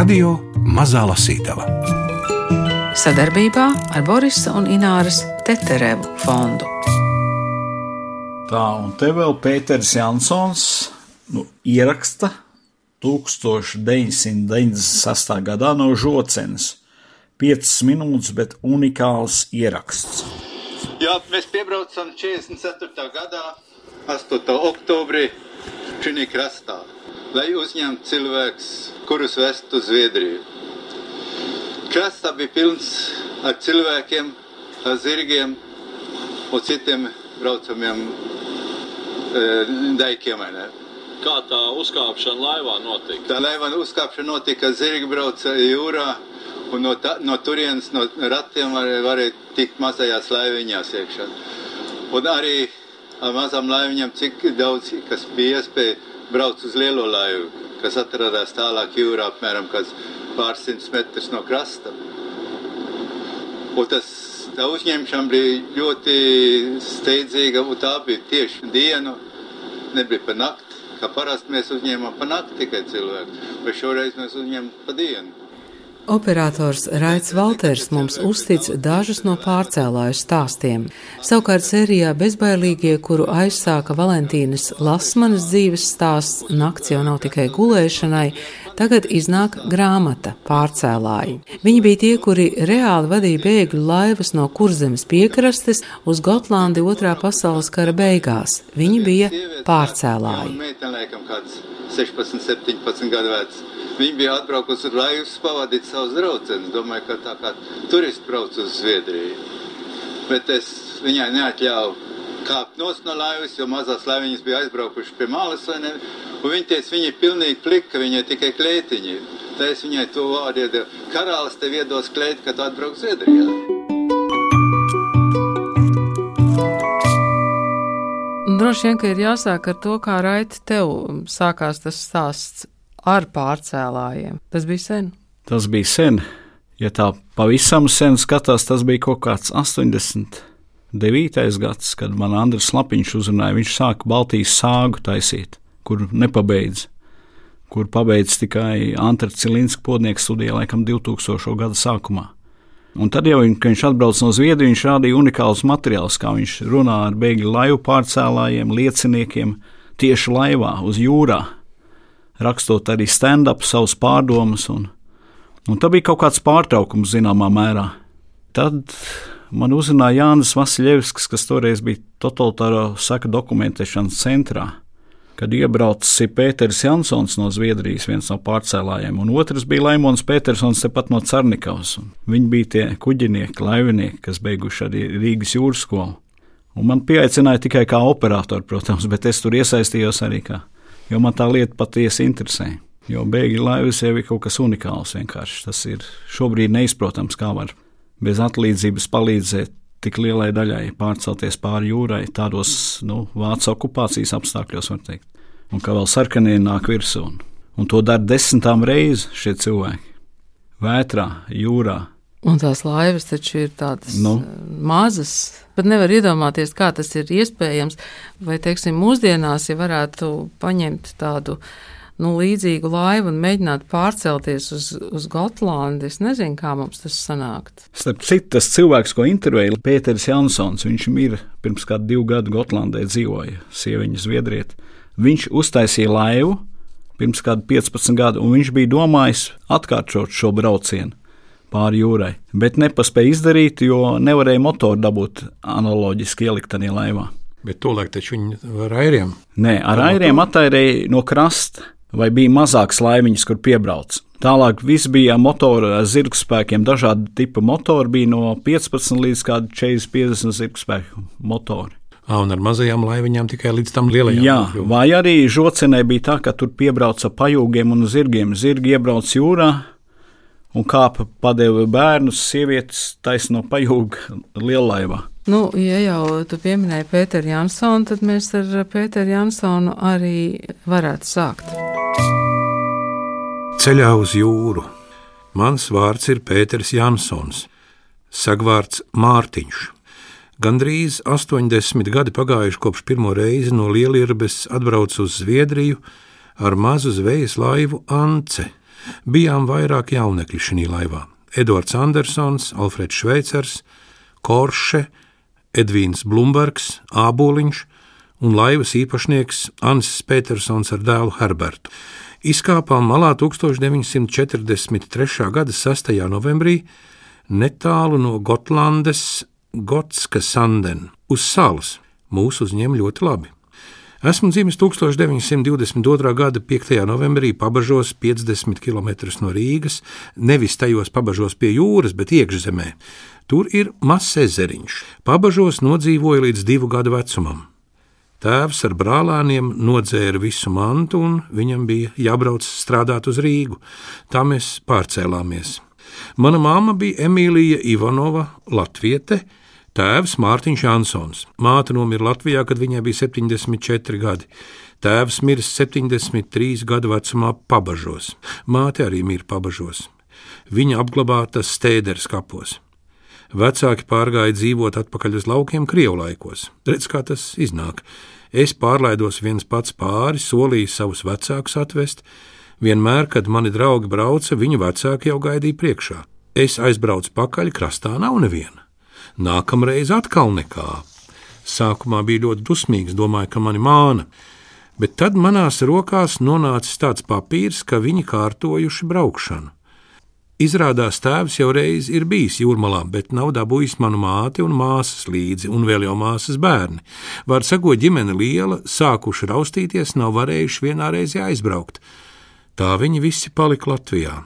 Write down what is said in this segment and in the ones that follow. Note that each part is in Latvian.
Radio Mazā Lasītava sadarbībā ar Borisa un Ināras Teterevu fondu. Tā, un te vēl Pēters Jansons nu, ieraksta 1996. gadā no Žocenes. 5 minūtes, bet unikāls ieraksts. Jā, mēs piebraucam 44. gadā, 8. oktobrī, šī krastā, lai uzņemtu cilvēkus, kurus vest uz Zviedriju. Krastā bija pilns ar cilvēkiem, ar zirgiem un citiem braucamiem e, daikiem. Kā tā uzkāpšana laivā notika? Tā laivā uzkāpšana notika, zirgi brauca jūrā, un no, ta, no turienes, no ratiem var, varēja tikt mazajās laiviņās iekšā. Un arī ar mazām laiviņām, cik daudz, kas bija iespēja braukt uz lielo laivu, kas atradās tālāk jūrā, apmēram pāris simtus metrus no krasta. Un tas tā uzņemšana bija ļoti steidzīga, un tā bija tieši dienu, nebija pa nakti. Kā parasti mēs uzņēmām pa nakti tikai cilvēku, bet šoreiz mēs uzņēmām pa dienu. Operators Raits Valters mums uztic dažus no pārcēlāju stāstiem. Savukārt sērijā Bezbailīgie, kuru aizsāka Valentīnas Lasmanas dzīves stāsts, nakts jau nav tikai gulēšanai, Tagad iznāk grāmata pārcēlāji. Viņi bija tie, kuri reāli vadīja bēgļu laivas no kurzemes piekrastes uz Gotlandi otrā pasaules kara beigās. Viņi bija pārcēlāji. 16, 17 gadu vecs. Viņi bija atbraukusi uz laivas pavadīt savus draugus. Domāju, ka tā kā turisti brauc uz Zviedriju. Bet es viņai neatļāvu kāpt no laivas, jo mazās laiviņas bija aizbraukušas pie malas. Viņa teica, viņa ir pilnīgi plika, viņa ir tikai klētiņa. Tā es viņai to vārdu iedevu. Karalis tev iedos klēti, kad atbrauc Zviedrijā. Droši vien, ka ir jāsāk ar to, kā raiti tev sākās tas stāsts ar pārcēlājiem. Tas bija sen. Tas bija sen. Ja tā pavisam sen skatās, tas bija kaut kāds 80. 9. gads, kad man Andris Lapiņš uzrunāja, viņš sāka Baltijas sāgu taisīt kur nepabeidz, kur pabeidz tikai Antara Cilinska podnieks studijā laikam 2000. gada sākumā. Un tad jau, kad viņš atbrauc no Zviedrijas, viņš rādīja unikālus materiālus, kā viņš runā ar bēgļu laivu pārcēlājiem, lieciniekiem tieši laivā uz jūrā, rakstot arī stand-up, savus pārdomas. Un, un tā bija kaut kāds pārtraukums zināmā mērā. Tad man uzrunāja Jānis Vasiljevskis, kas toreiz bija totalitāro saka dokumentēšanas centrā kad iebraucis Pēters Jansons no Zviedrijas, viens no pārcēlājiem, un otrs bija Laimons Petersons tepat no Cernikavas. Viņi bija tie kuģinieki, laivinieki, kas beiguši arī Rīgas jūras skolu. Un man pieaicināja tikai kā operatoru, protams, bet es tur iesaistījos arī kā, jo man tā lieta patiesi interesē. Jo bēgļu laivas jau ir kaut kas unikāls vienkārši. Tas ir šobrīd neizprotams, kā var bez atlīdzības palīdzēt tik lielai daļai pārcelties pāri jūrai, tādos nu, vācu okupācijas apstākļos, var teikt. Un kā vēl sarkanie nāk virsū. Un, un to dara desmitām reizes šie cilvēki. Vētrā, jūrā. Un tās laivas taču ir tādas nu. Eh, mazas, pat nevar iedomāties, kā tas ir iespējams. Vai, teiksim, mūsdienās, ja varētu paņemt tādu nu, līdzīgu laivu un mēģināt pārcelties uz, uz Gotlandi. Es nezinu, kā mums tas sanākt. Starp citu, tas cilvēks, ko intervēja Pēters Jansons, viņš ir pirms kādu divu gadu Gotlandē dzīvoja, sieviņa Zviedrieta. Viņš uztaisīja laivu pirms kādu 15 gadu, un viņš bija domājis atkārtot šo braucienu pāri jūrai, bet nepaspēja izdarīt, jo nevarēja motoru dabūt analoģiski ielikt tajā laivā. Bet tolaik taču viņi ar airiem? Nē, ar airiem attairēja no krasta vai bija mazākas laimiņas, kur piebrauc. Tālāk viss bija motora zirgspēkiem, dažādi tipi motori bija no 15 līdz 40-50 zirgspēku motori. À, un ar mazajām laiviņām tikai līdz tam lielajām. Jā, vai arī žocenē bija tā, ka tur piebrauca pajūgiem un zirgiem. Zirgi iebrauc jūrā un kāpa padeva bērnus, sievietes taisno pajūga lielaivā. Nu, ja jau tu pieminēji Pēteru Jansonu, tad mēs ar Pēteru Jansonu arī varētu sākt. Ceļā uz jūru. Mans vārds ir Pēters Jansons, sagvārds Mārtiņš. Gandrīz 80 gadi pagājuši kopš pirmo reizi no Lielierbes atbraucu uz Zviedriju ar mazu zvejas laivu Ance. Bijām vairāk jaunekļi šī laivā - Edvards Andersons, Alfreds Šveicers, Korše, Edvīns Blumbergs, Āboliņš un laivas īpašnieks Ansis Petersons ar dēlu Herbertu. Izkāpām malā 1943. gada 6. novembrī netālu no Gotlandes Gotska Sanden uz salas. Mūs uzņem ļoti labi. Esmu dzimis 1922. gada 5. novembrī, pabažos 50 km no Rīgas, nevis tajos pabažos pie jūras, bet iekšzemē. Tur ir mazs ezeriņš. Pabažos nodzīvoja līdz divu gadu vecumam. Tēvs ar brālēniem nodzēra visu mantu, un viņam bija jābrauc strādāt uz Rīgu. Tā mēs pārcēlāmies. Mana māma bija Emīlija Ivanova, Latviete, Tēvs Mārtiņš Jansons. Māte nomira Latvijā, kad viņai bija 74 gadi. Tēvs miris 73 gadu vecumā pabažos. Māte arī mirst pabažos. Viņa apglabāta stēderes kapos. Vecāki pārgāja dzīvot atpakaļ uz laukiem Krievlaikos. Redz, kā tas iznāk. Es pārlaidos viens pats pāri, solīju savus vecākus atvest. Vienmēr, kad mani draugi brauca, viņu vecāki jau gaidīja priekšā. Es aizbraucu pakaļ, krastā nav neviena nākamreiz atkal nekā. Sākumā bija ļoti dusmīgs, domāju, ka mani māna, bet tad manās rokās nonācis tāds papīrs, ka viņi kārtojuši braukšanu. Izrādās tēvs jau reiz ir bijis jūrmalā, bet nav dabūjis manu māti un māsas līdzi, un vēl jau māsas bērni. Var sakot, ģimene liela, sākuši raustīties, nav varējuši vienā reizē aizbraukt. Tā viņi visi palika Latvijā.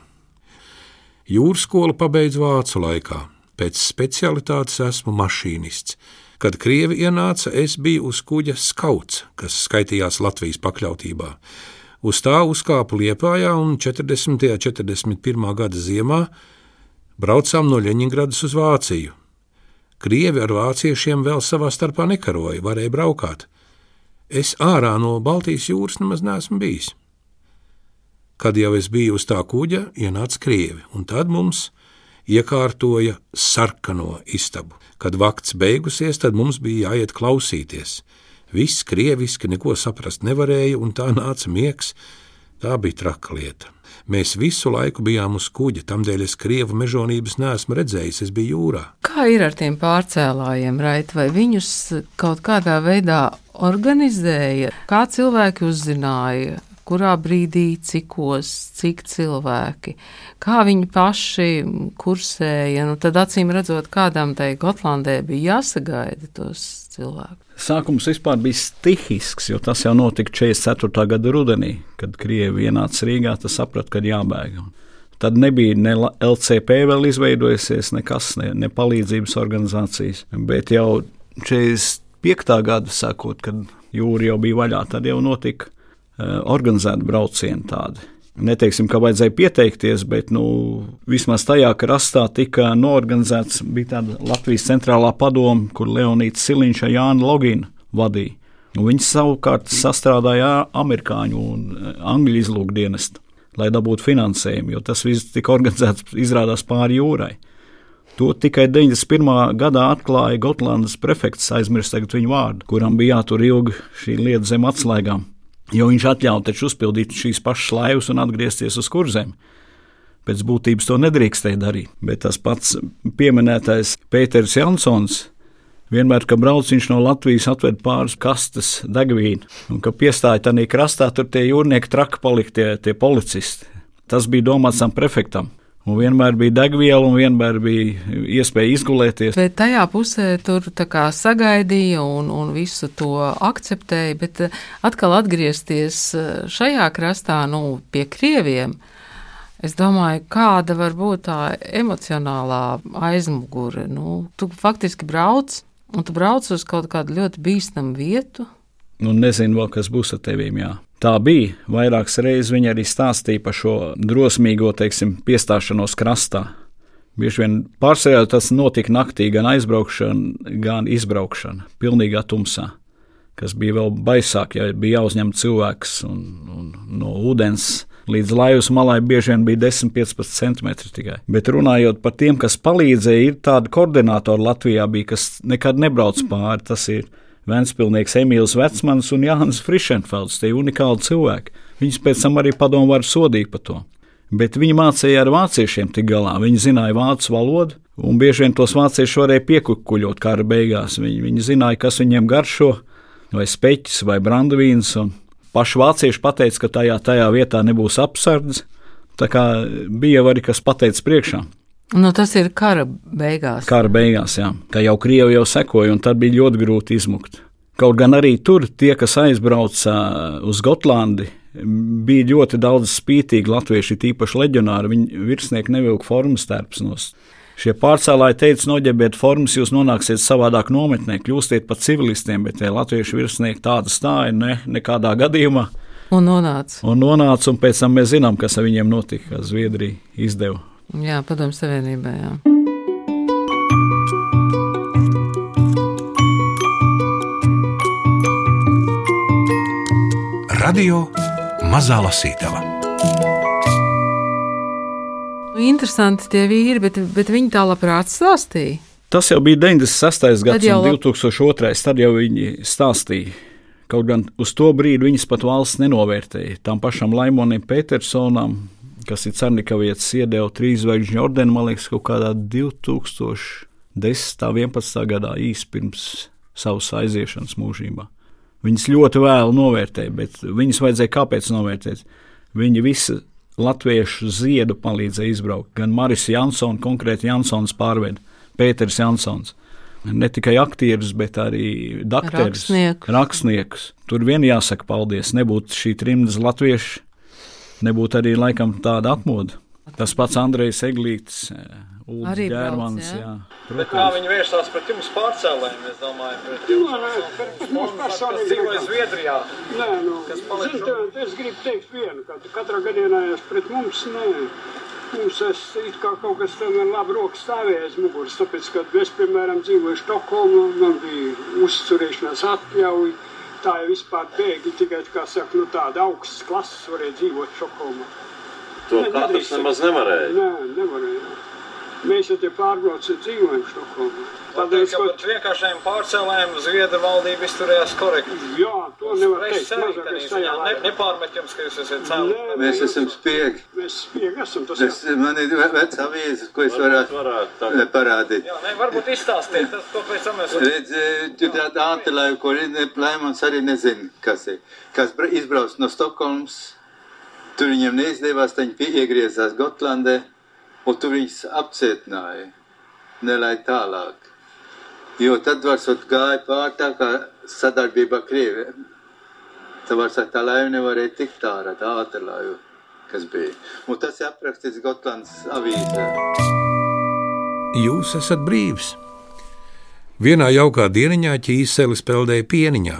Jūras skolu pabeidz vācu laikā. Pēc specialitātes esmu mašīnists. Kad krievi ienāca, es biju uz kuģa skauts, kas skaitījās Latvijas pakļautībā. Uz tā uzkāpu Liepājā un 40. un 41. gada ziemā braucām no Ļeņingradas uz Vāciju. Krievi ar vāciešiem vēl savā starpā nekaroja, varēja braukāt. Es ārā no Baltijas jūras nemaz neesmu bijis. Kad jau es biju uz tā kuģa, ienāca krievi, un tad mums iekārtoja sarkano istabu. Kad vakts beigusies, tad mums bija jāiet klausīties. Viss krieviski neko saprast nevarēja, un tā nāca miegs. Tā bija traka lieta. Mēs visu laiku bijām uz kuģa, tādēļ es krievu mežonības neesmu redzējis, es biju jūrā. Kā ir ar tiem pārcēlājiem, Rait, vai viņus kaut kādā veidā organizēja? Kā cilvēki uzzināja, kurā brīdī, cikos, cik cilvēki, kā viņi paši kursēja. Nu, tad, acīm redzot, kādam tai Gotlandē bija jāsagaida tos cilvēkus. Sākums vispār bija stihisks, jo tas jau notika 44. gada rudenī, kad Krievija ienāca Rīgā, tas saprata, ka jābēg. Tad nebija ne LCP vēl izveidojusies, nekas, ne, ne palīdzības organizācijas, bet jau 45. gada sakot, kad jūra jau bija vaļā, tad jau notika organizēti braucieni tādi. Neteiksim, ka vajadzēja pieteikties, bet nu, vismaz tajā krastā tika norganizēts Latvijas centrālā padoma, kur Leonīts Siliņš un Jānis Logina vadīja. Un viņi savukārt sastrādāja amerikāņu un eh, angļu izlūkdienestu, lai dabūtu finansējumu, jo tas viss tika organizēts izrādās pāri jūrai. To tikai 91. gadā atklāja Gotlandes prefekts, aizmirst viņu vārdu, kuram bija jātur ilgi šī lieta zem atslēgām jo viņš atļauj taču uzpildīt šīs pašas laivas un atgriezties uz kurzem. Pēc būtības to nedrīkstēja darīt, bet tas pats pieminētais Pēters Jansons. Vienmēr, kad brauc viņš no Latvijas, atved pāris kastes degvīnu, un kad piestāja tādā krastā, tur tie jūrnieki traki palika tie, tie policisti. Tas bija domāts tam prefektam. Un vienmēr bija degviela, un vienmēr bija iespēja izgulēties. Bet tajā pusē tur sagaidīja un, un visu to akceptēja. Bet eh, atkal atgriezties eh, šajā krastā, nu, pie krieviem. Es domāju, kāda var būt tā emocionālā aizmugure. Nu, tu faktiski brauc, un tu brauc uz kaut kādu ļoti bīstamu vietu. Nu, nezinu, vēl, kas būs ar tevīm. Jā. Tā bija. Vairākas reizes viņa arī stāstīja par šo drosmīgo teiksim, piestāšanos krastā. Bieži vien pārsvarā tas notika naktī, gan aizbraukšana, gan izbraukšana, pilnīgā tumsā. Kas bija vēl baisāk, ja bija jāuzņem cilvēks un, un no ūdens. Līdz laivas malai bieži vien bija 10-15 centimetri tikai. Bet runājot par tiem, kas palīdzēja, ir tādi koordinātori Latvijā, bija, kas nekad nebrauc pāri. Tas ir Vēnspilnieks Emīls Vecmans un Jānis Frišenfelds, tie unikāli cilvēki. Viņus pēc tam arī padomu var sodīt par to. Bet viņi mācīja ar vāciešiem tik galā. Viņi zināja vācu valodu, un bieži vien tos vāciešus varēja piekukuļot kara beigās. Viņi, viņi zināja, kas viņiem garšo, vai speķis, vai brandavīns. Paši vācieši pateica, ka tajā, tajā vietā nebūs apsardzes. Tā kā bija arī kas pateicis priekšā. Nu, tas ir kara beigās. Kara beigās, jā. Kā jau Krievija jau sekoja, un tad bija ļoti grūti izmukt. Kaut gan arī tur tie, kas aizbrauca uz Gotlandi, bija ļoti daudz spītīgi latvieši, tīpaši leģionāri. Viņi virsnieki nevilka formas tērpsnos. Šie pārcēlāji teica, noģebiet formas, jūs nonāksiet savādāk nometnē, kļūstiet par civilistiem, bet tie latviešu virsnieki tāda stāja ne, nekādā gadījumā. Un nonāca. Un nonāca, un pēc tam mēs zinām, kas ar viņiem notika, kas Zviedrija izdeva. Jā, padomju savienībā. Jā. Radio Mazā Lasītava. Nu, interesanti tie vīri, bet, bet viņi tā labprāt stāstīja. Tas jau bija 96. gads, jau lab- 2002. tad jau viņi stāstīja. Kaut gan uz to brīdi viņas pat valsts nenovērtēja. Tam pašam Laimonim Petersonam, kas ir Cernikavietis, iedeva trīs zvaigžņu ordeni, man liekas, kaut kādā 2010. 11. gadā īsi pirms savas aiziešanas mūžībā. Viņas ļoti vēlu novērtēja, bet viņas vajadzēja kāpēc novērtēt? Viņi visi latviešu ziedu palīdzēja izbraukt. Gan Maris Jansons, konkrēti Jansons pārved, Pēters Jansons. Ne tikai aktierus, bet arī doktorus, Rakstnieku. rakstniekus. Tur vien jāsaka paldies. Nebūtu šī trimdas latvieši, nebūtu arī laikam tāda atmoda. Tas pats Andrejs Eglītis, Ulrichs Arī brauc, Gērmans. jā? jā. Bet kā viņi vērsās pret jums pārcēlējiem, es domāju, pret jums, mums personīgi dzīvoja. Zviedrijā. Nē, nu, zin, tev- es gribu teikt vienu, ka katrā gadījumā es pret mums nē. Mums es it kā kaut kas tomēr labi rokas stāvēja aiz muguras, tāpēc, ka es, piemēram, dzīvoju Stokholmā, man bija uzturēšanās atļauja. Tā jau vispār bēgļi tikai, kā saka, nu tāda augstas klases varēja dzīvot Stokholmā. To Ne, katrs nemaz nevarēja. Nē, nevarēja. Mēs jau te pārbraucam, dzīvojam Stokholmā. Tādēļ, ka pret vienkāršiem pārcēlējiem Zviedru valdība izturējās korekti. jā, to nevar teikt mazākais tajā jā, ne, nepārmet jums, ka jūs esat cēlus. Nē, Mēs esam spiegi. Mēs spiegi esam tas. Es, man ir ve- vecs avīzes, ko es varētu varētu eh, tagad. parādīt. Jā, ne, varbūt izstāstiet, tas to pēc tam mēs Redz, eh, tu tādu ātrlaivu, ko Laimons arī nezina, kas ir. Kas bra- izbrauc no Stokholmas, tur viņiem neizdevās, tad viņi iegriezās Gotlandē, un tur viņus apcietināja, nelaid tālāk. Jo tad varsot gāja pār tā kā sadarbība ar Krieviju. Tā var sakt, tā laiva nevarēja tikt ārā, tā ātrlaiva, kas bija. Un tas ir aprakstīts Gotlandas avīzē. Jūs esat brīvs. Vienā jaukā dieniņā ķīselis peldēja pieniņā.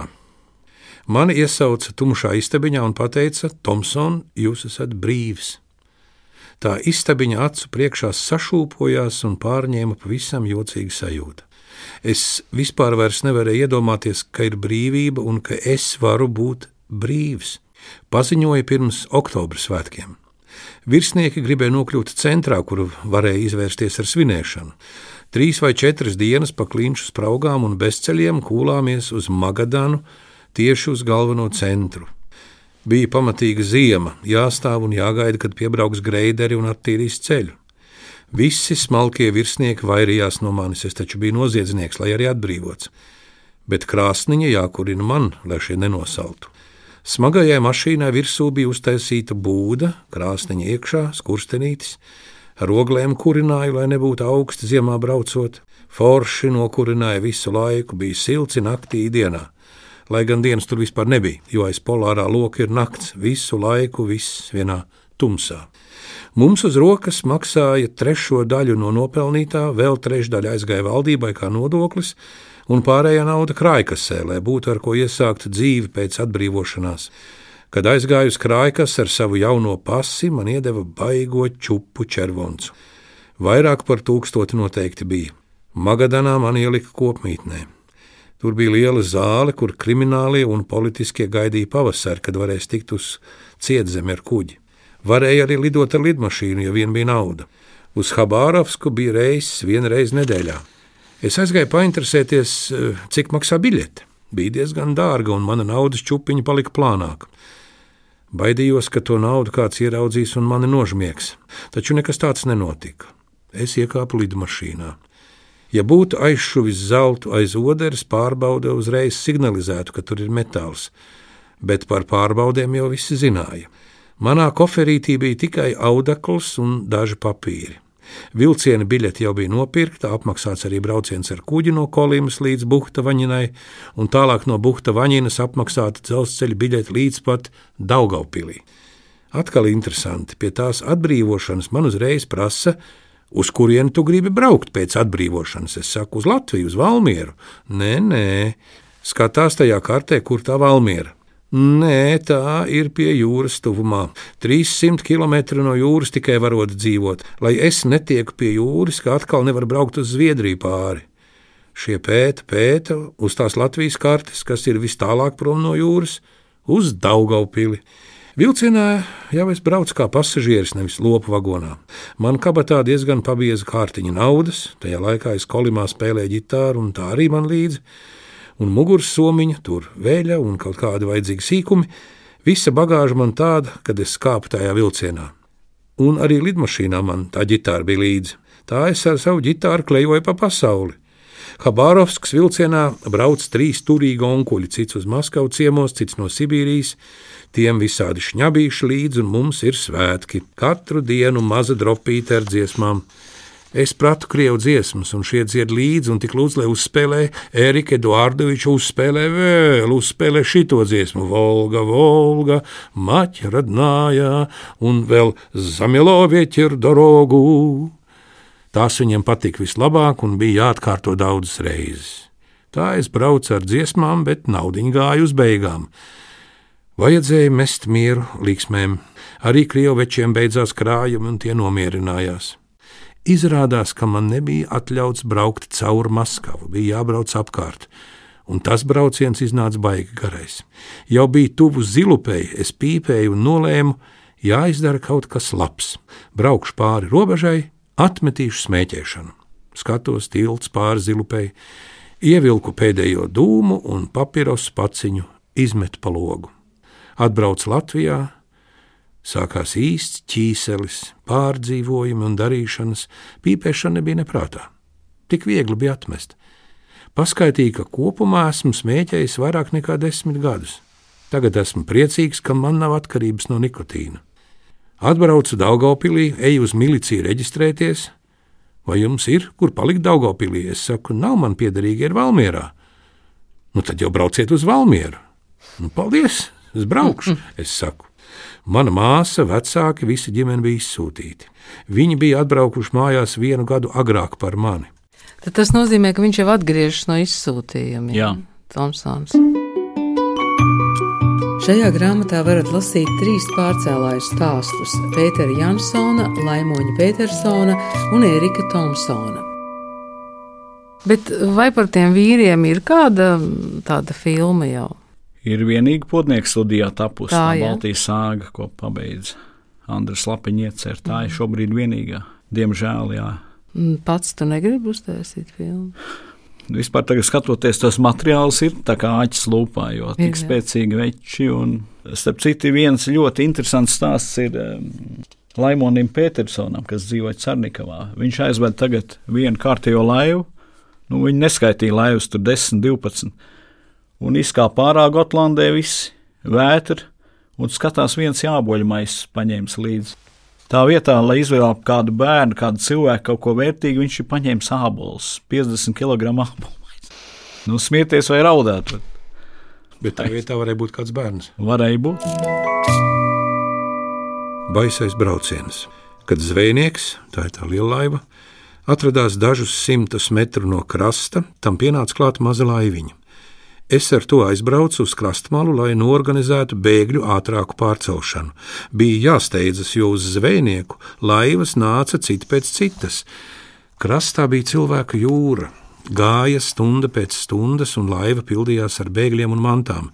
Mani iesauca tumšā istabiņā un teica: Tomson, jūs esat brīvs. Tā istabiņa acu priekšā sašūpojās un pārņēma pavisam jocīgu sajūtu. Es vispār nevarēju iedomāties, ka ir brīvība un ka es varu būt brīvs. Paziņoja pirms oktobra svētkiem. Virsnieki gribēja nokļūt centrā, kur varēja izvērsties ar svinēšanu. Trīs vai četras dienas pa klinšu spraugām un bezceļiem kūlāmies uz Magadanu, tieši uz galveno centru. Bija pamatīga ziema, jāstāv un jāgaida, kad piebrauks greideri un attīrīs ceļu. Visi smalkie virsnieki vairījās no manis, es taču biju noziedznieks, lai arī atbrīvots. Bet krāsniņa jākurina man, lai šie nenosaltu. Smagajai mašīnai virsū bija uztaisīta būda, krāsniņa iekšā, skurstenītis, ar oglēm kurināju, lai nebūtu augsti ziemā braucot. Forši nokurināja visu laiku, bija silti naktī dienā. Lai gan dienas tur vispār nebija, jo aiz polārā loka ir nakts, visu laiku, viss vienā tumsā. Mums uz rokas maksāja trešo daļu no nopelnītā, vēl trešdaļa aizgāja valdībai kā nodoklis, un pārējā nauda krājkasē, lai būtu ar ko iesākt dzīvi pēc atbrīvošanās. Kad aizgāju uz krājkas ar savu jauno pasi, man iedeva baigo čupu červoncu. Vairāk par tūkstoti noteikti bija. Magadanā man ielika kopmītnē. Tur bija liela zāle, kur kriminālie un politiskie gaidīja pavasari, kad varēs tikt uz cietzemi ar kuģi. Varēja arī lidot ar lidmašīnu, ja vien bija nauda. Uz Habārovsku bija reizes vienreiz nedēļā. Es aizgāju painteresēties, eh, cik maksā biļete. Bija diezgan dārga, un mana naudas čupiņa palika plānāka. Baidījos, ka to naudu kāds ieraudzīs un mani nožmiegs, taču nekas tāds nenotika. Es iekāpu lidmašīnā. Ja būtu aizšuvis zeltu aiz oderes, pārbaude uzreiz signalizētu, ka tur ir metāls, bet par pārbaudēm jau visi zināja. Manā koferītī bija tikai audekls un daži papīri. Vilciena biļete jau bija nopirkta, apmaksāts arī brauciens ar kuģi no Kolīmas līdz Buhta vaņinai, un tālāk no Buhta vaņinas apmaksāta dzelzceļa biļete līdz pat Daugaupilī. Atkal interesanti, pie tās atbrīvošanas man uzreiz prasa, Uz kurieni tu gribi braukt pēc atbrīvošanas? Es saku, uz Latviju, uz Valmieru. Nē, nē, skatās tajā kartē, kur tā Valmiera. Nē, tā ir pie jūras tuvumā. 300 km no jūras tikai varot dzīvot. Lai es netieku pie jūras, kā atkal nevar braukt uz Zviedriju pāri. Šie pēta, pēta uz tās Latvijas kartes, kas ir vis tālāk prom no jūras, uz Daugaupili. Vilcienā jau es braucu kā pasažieris, nevis lopu vagonā. Man kabatā diezgan pabieza kārtiņa naudas, tajā laikā es kolimā spēlēju ģitāru, un tā arī man līdzi, un muguras somiņa, tur vēļa un kaut kādi vajadzīgi sīkumi. Visa bagāža man tāda, kad es kāpu tajā vilcienā. Un arī lidmašīnā man tā ģitāra bija līdzi. Tā es ar savu ģitāru klejoju pa pasauli. Habārovskas vilcienā brauc trīs turīgi onkuļi, cits uz Maskavu ciemos, cits no Sibīrijas, Tiem visādi šņabīši līdzi, un mums ir svētki. Katru dienu maza dropīte ar dziesmām. Es pratu krievu dziesmas, un šie dzied līdzi, un tik lūdzu, lai uzspēlē Erika Eduardoviča, uzspēlē vēl, uzspēlē šito dziesmu, Volga, Volga, Maķa radnājā, un vēl Zamielovieķir dorogu. Tās viņam patika vislabāk un bija jāatkārto daudzas reizes. Tā es braucu ar dziesmām, bet naudiņu gāju uz beigām. Vajadzēja mest mieru līksmēm. Arī krievečiem beidzās krājumi un tie nomierinājās. Izrādās, ka man nebija atļauts braukt cauri Maskavu, bija jābrauc apkārt, un tas brauciens iznāca baigi garais. Jau bija tuvu zilupēji, es pīpēju un nolēmu, jāizdara kaut kas labs. Braukšu pāri robežai, atmetīšu smēķēšanu. Skatos tilts pāri zilupēji, ievilku pēdējo dūmu un papīros paciņu izmetu pa logu atbrauc Latvijā, sākās īsts ķīselis, pārdzīvojumi un darīšanas, pīpēšana nebija neprātā. Tik viegli bija atmest. Paskaitīja, ka kopumā esmu smēķējis vairāk nekā desmit gadus. Tagad esmu priecīgs, ka man nav atkarības no nikotīna. Atbraucu Daugaupilī, eju uz miliciju reģistrēties. Vai jums ir, kur palikt Daugaupilī? Es saku, nav man piederīgi ir Valmierā. Nu tad jau brauciet uz Valmieru. Nu, paldies! Es braukšu, es saku. Mana māsa, vecāki, visi ģimene bija izsūtīti. Viņi bija atbraukuši mājās vienu gadu agrāk par mani. Tad tas nozīmē, ka viņš jau atgriežas no izsūtījuma. Jā, Tomsons. Šajā grāmatā varat lasīt trīs pārcēlāju stāstus - Pētera Jansona, Laimoņa Petersona un Erika Tomsona. Bet vai par tiem vīriem ir kāda tāda filma jau? ir vienīgi podnieks studijā tapusi Tā, tā. Baltijas sāga, ko pabeidz Andris Lapiņš iecer. Tā ir šobrīd vienīgā. Diemžēl, jā. Mm, Pats tu negribi uztaisīt filmu. Vispār, tagad skatoties, tas materiāls ir tā kā acis lūpā, jo Ir, tik spēcīgi veči. Un, starp citu, viens ļoti interesants stāsts ir Laimonim Petersonam, kas dzīvoja Cernikavā. Viņš aizved tagad vienu kārtējo laivu, nu, viņi neskaitīja laivas, tur 10, 12, un izkāpa ārā Gotlandē visi vētri, un skatās viens jāboļmais paņēmis līdzi. Tā vietā, lai izvēlētu kādu bērnu, kādu cilvēku kaut ko vērtīgu, viņš ir paņēmis ābolus, 50 kg ābolus. Nu, smieties vai raudāt, Bet tā vietā varēja būt kāds bērns. varēja būt. Baisais brauciens, kad zvejnieks, tā ir tā liela laiva, atradās dažus simtus metru no krasta, tam pienāca klāt maza laiviņa. Es ar to aizbraucu uz krastmalu, lai norganizētu bēgļu ātrāku pārcelšanu. Bija jāsteidzas, jo uz zvejnieku laivas nāca cita pēc citas. Krastā bija cilvēku jūra, gāja stunda pēc stundas, un laiva pildījās ar bēgļiem un mantām.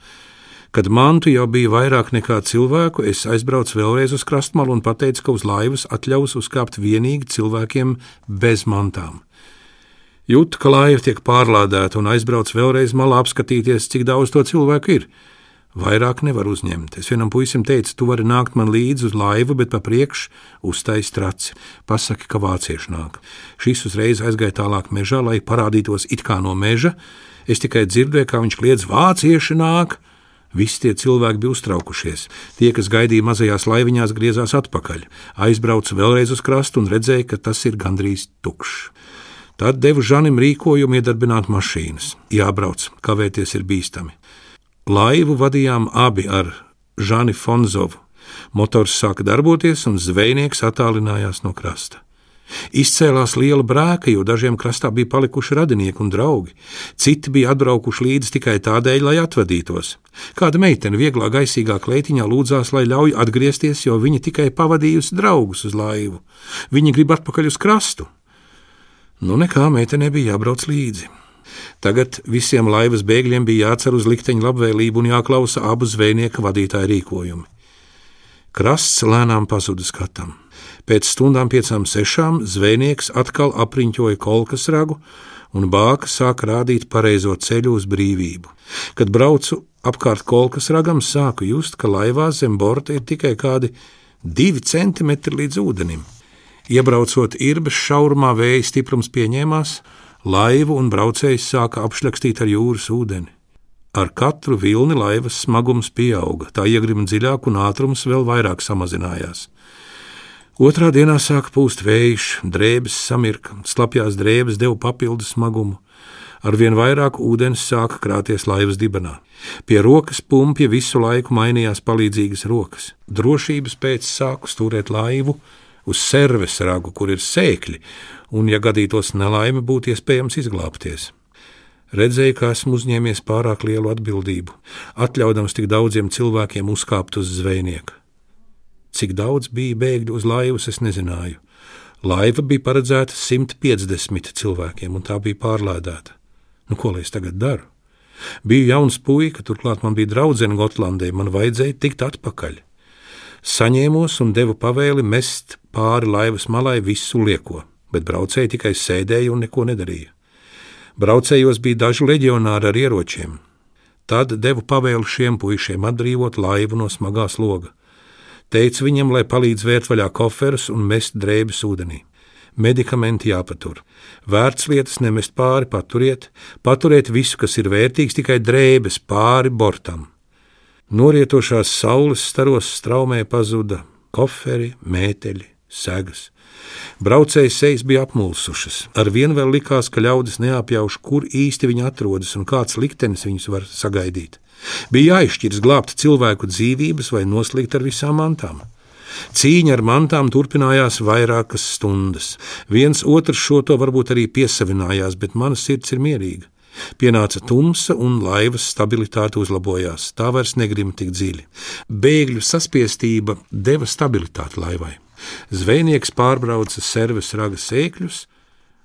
Kad mantu jau bija vairāk nekā cilvēku, es aizbraucu vēlreiz uz krastmalu un pateicu, ka uz laivas atļaus uzkāpt tikai cilvēkiem bez mantām. Jūtu, ka laiva tiek pārlādēta un aizbraucu vēlreiz malā apskatīties, cik daudz to cilvēku ir. Vairāk nevar uzņemt. Es vienam puisim teicu, tu vari nākt man līdzi uz laivu, bet pa priekšu uztais traci. Pasaki, ka vācieši nāk. Šis uzreiz aizgāja tālāk mežā, lai parādītos it kā no meža. Es tikai dzirdēju, kā viņš kliedz, vācieši nāk. Visi tie cilvēki bija uztraukušies. Tie, kas gaidīja mazajās laiviņās, griezās atpakaļ. Aizbrauca vēlreiz uz krastu un redzēja, ka tas ir gandrīz tukšs. Tad devu Žanim rīkojumu iedarbināt mašīnas. Jābrauc, kavēties ir bīstami. Laivu vadījām abi ar Žani Fonzovu. Motors sāka darboties, un zvejnieks attālinājās no krasta. Izcēlās liela brēka, jo dažiem krastā bija palikuši radinieki un draugi. Citi bija atbraukuši līdzi tikai tādēļ, lai atvadītos. Kāda meitene vieglā, gaisīgā kleitiņā lūdzās, lai ļauj atgriezties, jo viņa tikai pavadījusi draugus uz laivu. Viņa grib atpakaļ uz krastu. Nu, nekā meitene bija jābrauc līdzi. Tagad visiem laivas bēgļiem bija jācer uz likteņa labvēlību un jāklausa abu zvejnieka vadītāju rīkojumi. Krasts lēnām pazuda skatam. Pēc stundām, piecām, sešām, zvejnieks atkal apriņķoja kolkas ragu, un bāka sāka rādīt pareizo ceļu uz brīvību. Kad braucu apkārt kolkas ragam, sāku just, ka laivā zem borta ir tikai kādi divi centimetri līdz ūdenim. Iebraucot irbes šaurumā, vēja stiprums pieņēmās, laivu un braucējs sāka apšļakstīt ar jūras ūdeni. Ar katru vilni laivas smagums pieauga, tā iegrima dziļāk un ātrums vēl vairāk samazinājās. Otrā dienā sāka pūst vējš, drēbes samirka, slapjās drēbes deva papildu smagumu. Arvien vairāk ūdens sāka krāties laivas dibenā. Pie rokas pumpja visu laiku mainījās palīdzīgas rokas. Drošības pēc sāku stūrēt laivu uz serves ragu, kur ir sēkļi, un, ja gadītos nelaime, būtu iespējams izglābties. Redzēju, ka esmu uzņēmies pārāk lielu atbildību, atļaudams tik daudziem cilvēkiem uzkāpt uz zvejnieka. Cik daudz bija bēgļu uz laivas, es nezināju. Laiva bija paredzēta 150 cilvēkiem, un tā bija pārlādēta. Nu, ko lai es tagad daru? Biju jauns puika, turklāt man bija draudzene Gotlandē, man vajadzēja tikt atpakaļ. Saņēmos un devu pavēli mest pāri laivas malai visu lieko bet braucēji tikai sēdēja un neko nedarīja. Braucējos bija daži leģionāri ar ieročiem. Tad devu pavēlu šiem puišiem atbrīvot laivu no smagā sloga. Teicu viņam, lai palīdz vērt vaļā koferus un mest drēbes ūdenī. Medikamenti jāpatur. Vērts lietas nemest pāri, paturiet, paturiet visu, kas ir vērtīgs, tikai drēbes pāri bortam. Norietošās saules staros straumē pazuda koferi, mēteļi, segas. Braucēju sejas bija apmulsušas. Ar vienu vēl likās, ka ļaudis neapjauš, kur īsti viņi atrodas un kāds liktenis viņus var sagaidīt. Bija jāizšķirs glābt cilvēku dzīvības vai noslīgt ar visām mantām. Cīņa ar mantām turpinājās vairākas stundas. Viens otrs šo to varbūt arī piesavinājās, bet mana sirds ir mierīga. Pienāca tumsa un laivas stabilitāte uzlabojās. Tā vairs negrima tik dziļi. Bēgļu saspiestība deva stabilitāti laivai. Zvejnieks pārbrauca serves raga sēkļus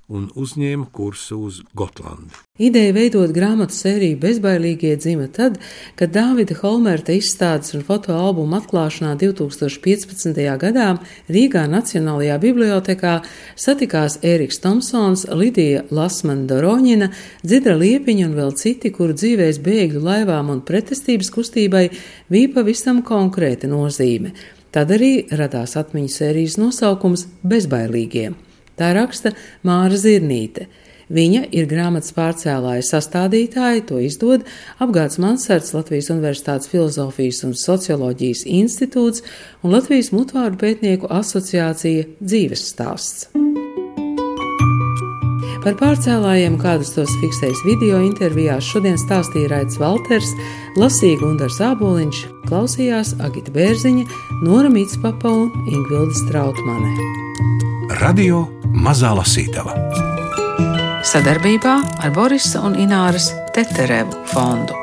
un uzņēma kursu uz Gotlandi. Ideja veidot grāmatu sēriju bezbailīgie dzima tad, kad Dāvida Holmērta izstādes un fotoalbuma atklāšanā 2015. gadā Rīgā Nacionālajā bibliotekā satikās Ēriks Tomsons, Lidija Lasmana Doroņina, Dzidra Liepiņa un vēl citi, kuru dzīvēs bēgļu laivām un pretestības kustībai bija pavisam konkrēta nozīme. Tad arī radās atmiņu sērijas nosaukums Bezbailīgie. Tā raksta Māra Zirnīte. Viņa ir grāmatas pārcēlāja sastādītāja, to izdod apgādes Mansards Latvijas Universitātes Filozofijas un Socioloģijas institūts un Latvijas mutvārdu pētnieku asociācija dzīves stāsts. Par pārcēlājiem, kādus tos fiksējas video intervijās, šodien stāstīja Raits Valters, lasīja Gundars Āboliņš, klausījās Agita Bērziņa, Nora Mitspapa un Ingvilda Strautmane. Radio Mazā Lasītava Sadarbībā ar Borisa un Ināras Teterevu fondu.